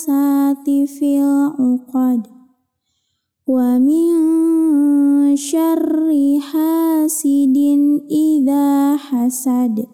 النفاسات في العقد ومن شر حاسد إذا حسد